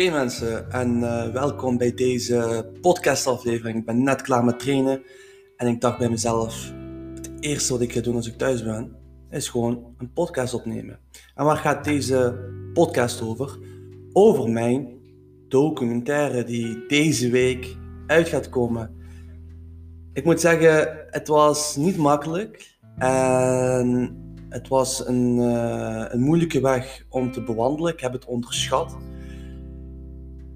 Oké mensen, en uh, welkom bij deze podcastaflevering. Ik ben net klaar met trainen en ik dacht bij mezelf, het eerste wat ik ga doen als ik thuis ben, is gewoon een podcast opnemen. En waar gaat deze podcast over? Over mijn documentaire die deze week uit gaat komen. Ik moet zeggen, het was niet makkelijk en het was een, uh, een moeilijke weg om te bewandelen. Ik heb het onderschat.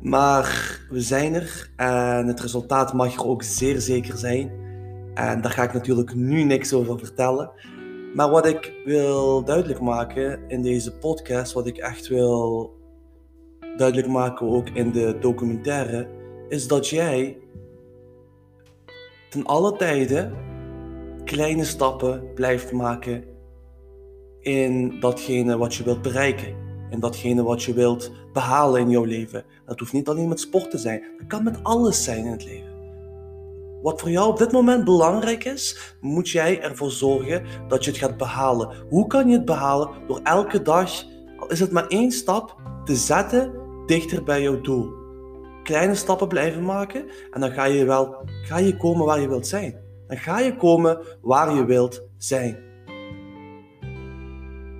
Maar we zijn er en het resultaat mag er ook zeer zeker zijn. En daar ga ik natuurlijk nu niks over vertellen. Maar wat ik wil duidelijk maken in deze podcast, wat ik echt wil duidelijk maken ook in de documentaire, is dat jij ten alle tijden kleine stappen blijft maken in datgene wat je wilt bereiken en datgene wat je wilt behalen in jouw leven. Dat hoeft niet alleen met sport te zijn, dat kan met alles zijn in het leven. Wat voor jou op dit moment belangrijk is, moet jij ervoor zorgen dat je het gaat behalen. Hoe kan je het behalen? Door elke dag, al is het maar één stap, te zetten dichter bij jouw doel. Kleine stappen blijven maken en dan ga je wel ga je komen waar je wilt zijn. Dan ga je komen waar je wilt zijn.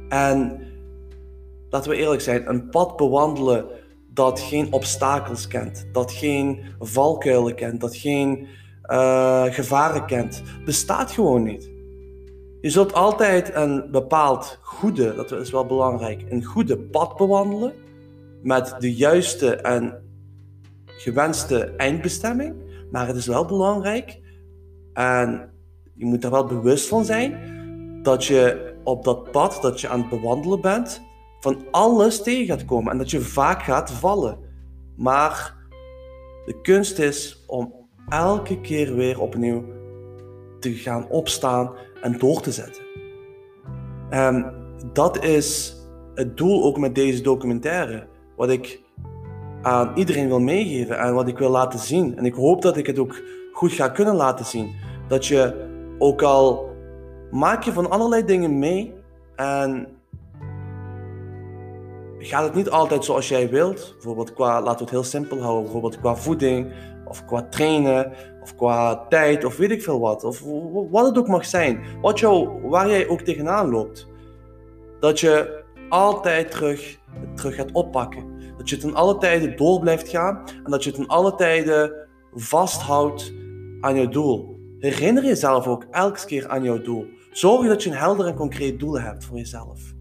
En laten we eerlijk zijn, een pad bewandelen dat geen obstakels kent, dat geen valkuilen kent, dat geen uh, gevaren kent, bestaat gewoon niet. Je zult altijd een bepaald goede, dat is wel belangrijk, een goede pad bewandelen met de juiste en gewenste eindbestemming. Maar het is wel belangrijk en je moet er wel bewust van zijn dat je op dat pad dat je aan het bewandelen bent, van alles tegen gaat komen en dat je vaak gaat vallen. Maar de kunst is om elke keer weer opnieuw te gaan opstaan en door te zetten. En dat is het doel ook met deze documentaire. Wat ik aan iedereen wil meegeven en wat ik wil laten zien. En ik hoop dat ik het ook goed ga kunnen laten zien. Dat je ook al maak je van allerlei dingen mee en gaat het niet altijd zoals jij wilt. Bijvoorbeeld qua, laten we het heel simpel houden, bijvoorbeeld qua voeding, of qua trainen, of qua tijd, of weet ik veel wat. Of wat het ook mag zijn. Wat jou, waar jij ook tegenaan loopt. Dat je altijd terug, terug gaat oppakken. Dat je ten alle tijden door blijft gaan en dat je ten alle tijden vasthoudt aan je doel. Herinner jezelf ook elke keer aan jouw doel. Zorg dat je een helder en concreet doel hebt voor jezelf.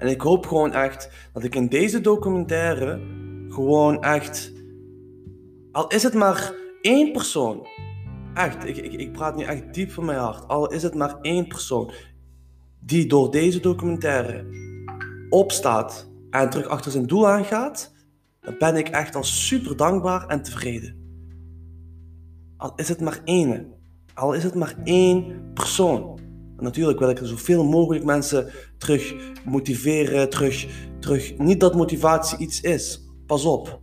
En ik hoop gewoon echt dat ik in deze documentaire gewoon echt, al is het maar één persoon, echt, ik, ik, ik praat nu echt diep van mijn hart, al is het maar één persoon die door deze documentaire opstaat en terug achter zijn doel aangaat, dan ben ik echt al super dankbaar en tevreden. Al is het maar één, al is het maar één persoon natuurlijk wil ik er zoveel mogelijk mensen terug motiveren, terug, terug. Niet dat motivatie iets is. Pas op.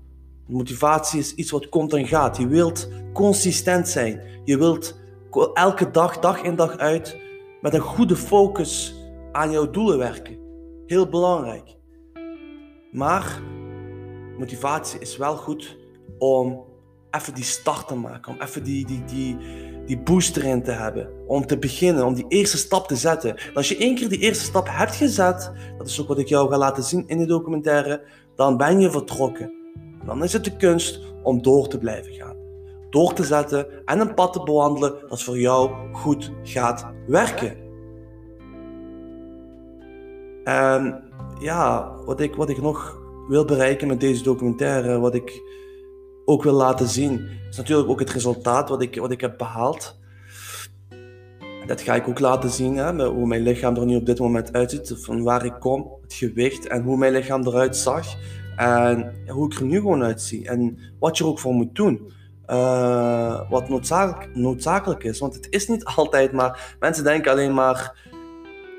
Motivatie is iets wat komt en gaat. Je wilt consistent zijn. Je wilt elke dag, dag in dag uit, met een goede focus aan jouw doelen werken. Heel belangrijk. Maar motivatie is wel goed om even die start te maken. Om even die, die, die, die boost erin te hebben. Om te beginnen, om die eerste stap te zetten. En als je één keer die eerste stap hebt gezet, dat is ook wat ik jou ga laten zien in de documentaire, dan ben je vertrokken. Dan is het de kunst om door te blijven gaan. Door te zetten en een pad te bewandelen dat voor jou goed gaat werken. En ja, wat ik, wat ik nog wil bereiken met deze documentaire, wat ik ook wil laten zien, is natuurlijk ook het resultaat wat ik, wat ik heb behaald. Dat ga ik ook laten zien, hè, hoe mijn lichaam er nu op dit moment uitziet, van waar ik kom, het gewicht en hoe mijn lichaam eruit zag. En hoe ik er nu gewoon uitzie en wat je er ook voor moet doen. Uh, wat noodzakelijk, noodzakelijk is. Want het is niet altijd maar. Mensen denken alleen maar.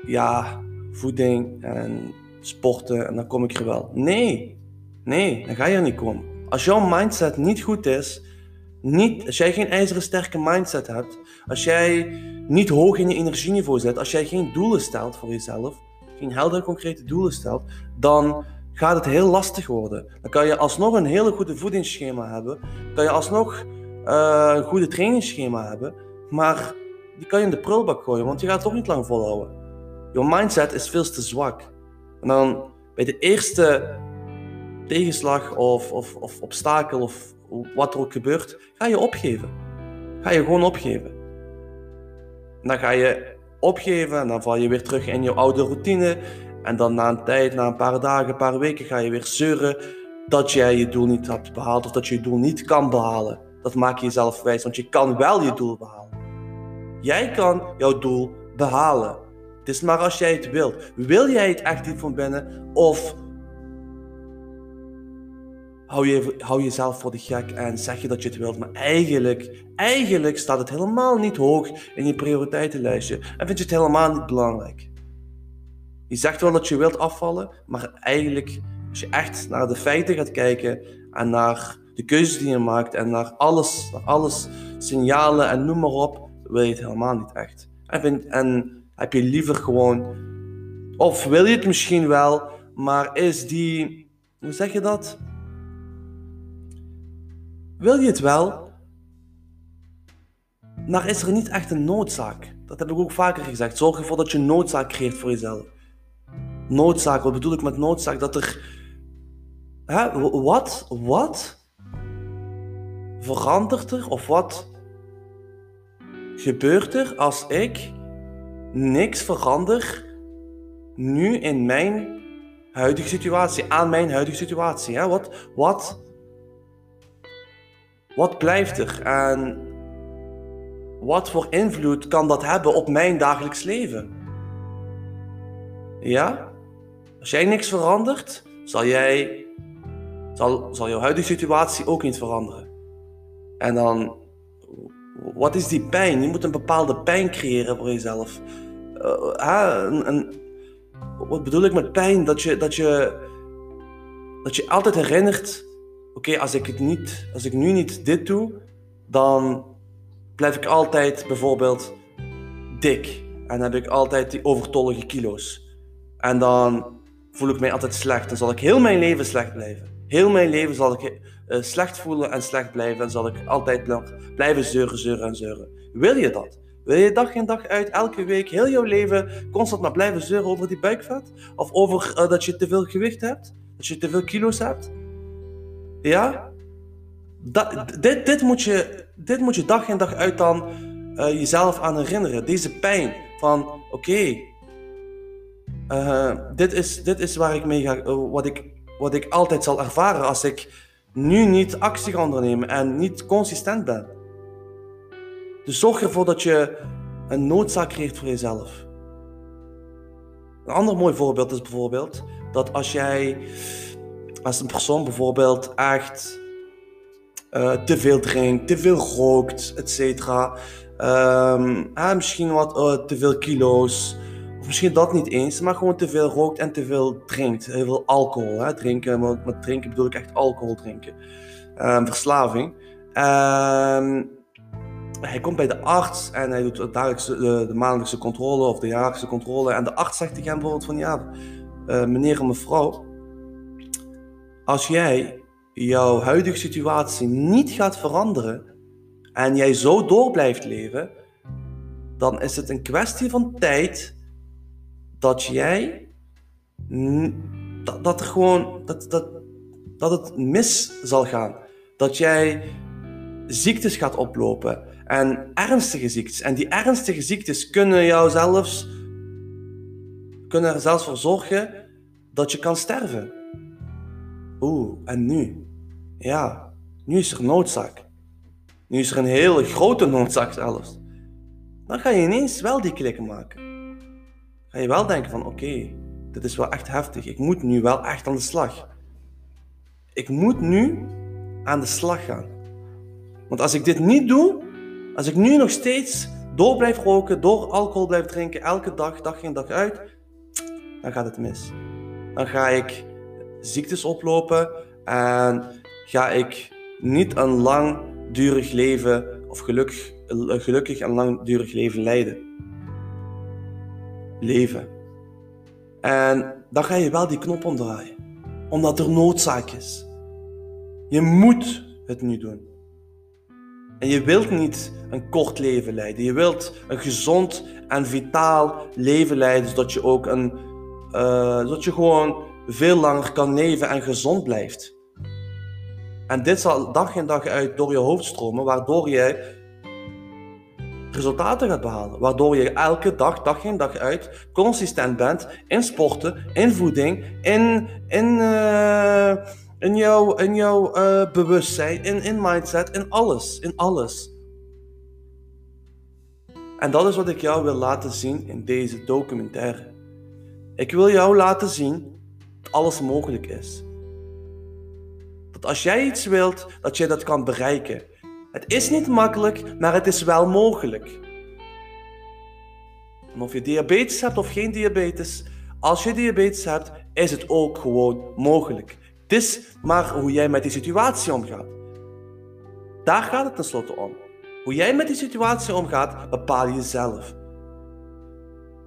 Ja, voeding en sporten en dan kom ik er wel. Nee, nee, dan ga je er niet komen. Als jouw mindset niet goed is, niet, als jij geen ijzeren sterke mindset hebt, als jij niet hoog in je energieniveau zit, als jij geen doelen stelt voor jezelf, geen heldere concrete doelen stelt, dan gaat het heel lastig worden. Dan kan je alsnog een hele goede voedingsschema hebben. Kan je alsnog uh, een goede trainingsschema hebben. Maar die kan je in de prullenbak gooien, want je gaat het toch niet lang volhouden. Je mindset is veel te zwak. En dan bij de eerste tegenslag of, of, of obstakel of wat er ook gebeurt, ga je opgeven. Ga je gewoon opgeven. dan ga je opgeven en dan val je weer terug in je oude routine. En dan na een tijd, na een paar dagen, een paar weken, ga je weer zeuren dat jij je doel niet hebt behaald of dat je je doel niet kan behalen. Dat maak je jezelf wijs, want je kan wel je doel behalen. Jij kan jouw doel behalen. Het is maar als jij het wilt. Wil jij het echt niet van binnen of hou, je, jezelf voor de gek en zeg je dat je het wilt, maar eigenlijk, eigenlijk staat het helemaal niet hoog in je prioriteitenlijstje en vind je het helemaal niet belangrijk. Je zegt wel dat je wilt afvallen, maar eigenlijk, als je echt naar de feiten gaat kijken en naar de keuzes die je maakt en naar alles, naar alles, signalen en noem maar op, wil je het helemaal niet echt. En, vind, en heb je liever gewoon, of wil je het misschien wel, maar is die, hoe zeg je dat? Wil je het wel, maar is er niet echt een noodzaak? Dat heb ik ook vaker gezegd. Zorg ervoor dat je noodzaak creëert voor jezelf. Noodzaak, wat bedoel ik met noodzaak? Dat er. Hè, wat? Wat? Verandert er? Of wat gebeurt er als ik niks verander nu in mijn huidige situatie, aan mijn huidige situatie? Hè? Wat, wat wat blijft er en wat voor invloed kan dat hebben op mijn dagelijks leven? Ja? Als jij niks verandert, zal, jij, zal, zal jouw huidige situatie ook niet veranderen. En dan, wat is die pijn? Je moet een bepaalde pijn creëren voor jezelf. Uh, een, wat bedoel ik met pijn? Dat je, dat je, dat je altijd herinnert oké, als ik niet, als ik nu niet dit doe, dan blijf ik altijd bijvoorbeeld dik. En heb ik altijd die overtollige kilo's. En dan voel ik mij altijd slecht. Dan zal ik heel mijn leven slecht blijven. Heel mijn leven zal ik uh, slecht voelen en slecht blijven. En zal ik altijd blijven zeuren, zeuren en zeuren. Wil je dat? Wil je dag in dag uit, elke week, heel jouw leven constant maar blijven zeuren over die buikvet? Of over uh, dat je te veel gewicht hebt? Dat je te veel kilo's hebt? Ja? Dat, dit, dit, moet je, dit moet je dag in dag uit dan uh, jezelf aan herinneren. Deze pijn van, oké, okay, uh, dit, is, dit is waar ik mee ga, uh, wat, ik, wat ik altijd zal ervaren als ik nu niet actie ga ondernemen en niet consistent ben. Dus zorg ervoor dat je een noodzaak creëert voor jezelf. Een ander mooi voorbeeld is bijvoorbeeld dat als jij als een persoon bijvoorbeeld echt uh, te veel drinkt, te veel rookt, et cetera. Um, misschien wat uh, te veel kilo's. Of misschien dat niet eens, maar gewoon te veel rookt en te veel drinkt. Heel veel alcohol. Hè? Drinken, met, met drinken bedoel ik echt alcohol drinken. Um, verslaving. Um, hij komt bij de arts en hij doet de, de, de maandelijkse controle of de jaarlijkse controle. En de arts zegt tegen hem bijvoorbeeld van ja, uh, meneer en mevrouw, als jij jouw huidige situatie niet gaat veranderen en jij zo door blijft leven, dan is het een kwestie van tijd dat jij dat, dat er gewoon dat, dat, dat het mis zal gaan. Dat jij ziektes gaat oplopen en ernstige ziektes. En die ernstige ziektes kunnen jou zelfs kunnen er zelfs voor zorgen dat je kan sterven. Oeh, en nu? Ja, nu is er noodzaak. Nu is er een hele grote noodzaak zelfs. Dan ga je ineens wel die klikken maken. Ga je wel denken van oké, dit is wel echt heftig. Ik moet nu wel echt aan de slag. Ik moet nu aan de slag gaan. Want als ik dit niet doe, als ik nu nog steeds door blijf roken, door alcohol blijf drinken, elke dag, dag in dag uit, dan gaat het mis. Dan ga ik ziektes oplopen en ga ik niet een langdurig leven of gelukkig, gelukkig en langdurig leven leiden. Leven. En dan ga je wel die knop omdraaien. omdat er noodzaak is. Je moet het nu doen. En je wilt niet een kort leven leiden. Je wilt een gezond en vitaal leven leiden, zodat je ook een, uh, zodat je gewoon veel langer kan leven en gezond blijft. En dit zal dag in dag uit door je hoofd stromen, waardoor je resultaten gaat behalen. Waardoor je elke dag, dag in dag uit, consistent bent in sporten, in voeding, in, in, uh, in jouw, in jouw uh, bewustzijn, in, in mindset, in alles. In alles. En dat is wat ik jou wil laten zien in deze documentaire. Ik wil jou laten zien alles mogelijk is. Dat als jij iets wilt, dat je dat kan bereiken. Het is niet makkelijk, maar het is wel mogelijk. En of je diabetes hebt of geen diabetes, als je diabetes hebt, is het ook gewoon mogelijk. Het is maar hoe jij met die situatie omgaat. Daar gaat het tenslotte om. Hoe jij met die situatie omgaat, bepaal je zelf.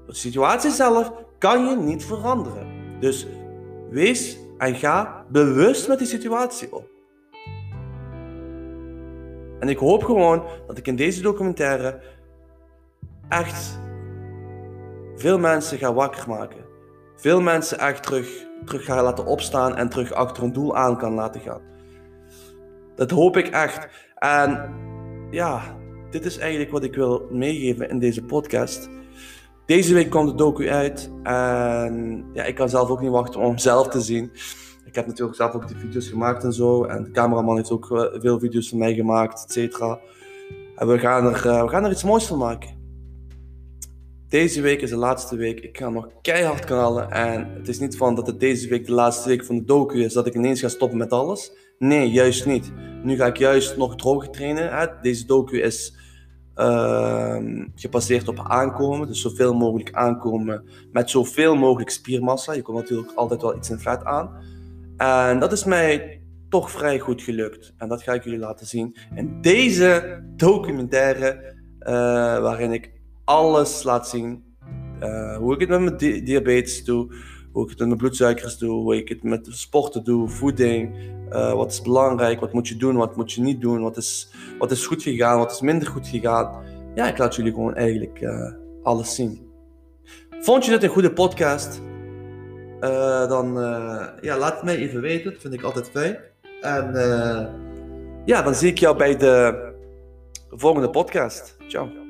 De situatie zelf kan je niet veranderen. Dus wees en ga bewust met die situatie om. En ik hoop gewoon dat ik in deze documentaire echt veel mensen ga wakker maken. Veel mensen echt terug, terug ga laten opstaan en terug achter een doel aan kan laten gaan. Dat hoop ik echt. En ja, dit is eigenlijk wat ik wil meegeven in deze podcast. Deze week komt de docu uit en ja, ik kan zelf ook niet wachten om zelf te zien. Ik heb natuurlijk zelf ook die video's gemaakt en zo. En de cameraman heeft ook eh, veel video's van mij gemaakt, et cetera. En we gaan, er, eh, we gaan er iets moois van maken. Deze week is de laatste week. Ik ga nog keihard knallen. En het is niet van dat het deze week de laatste week van de docu is, dat ik ineens ga stoppen met alles. Nee, juist niet. Nu ga ik juist nog droog trainen. Deze docu is uh, gebaseerd op aankomen. Dus zoveel mogelijk aankomen met zoveel mogelijk spiermassa. Je komt natuurlijk altijd wel iets in vet aan. En dat is mij toch vrij goed gelukt. En dat ga ik jullie laten zien in deze documentaire, uh, waarin ik alles laat zien. Uh, hoe ik het met mijn di diabetes doe, hoe ik het met mijn bloedsuikers doe, hoe ik het met sporten doe, voeding. Uh, wat is belangrijk, wat moet je doen, wat moet je niet doen, wat is, wat is goed gegaan, wat is minder goed gegaan. Ja, ik laat jullie gewoon eigenlijk alles zien. Vond je dit een goede podcast? Uh, dan ja, laat het mij even weten. Dat vind ik altijd fijn. En ja, dan zie ik jou bij de volgende podcast. Ciao.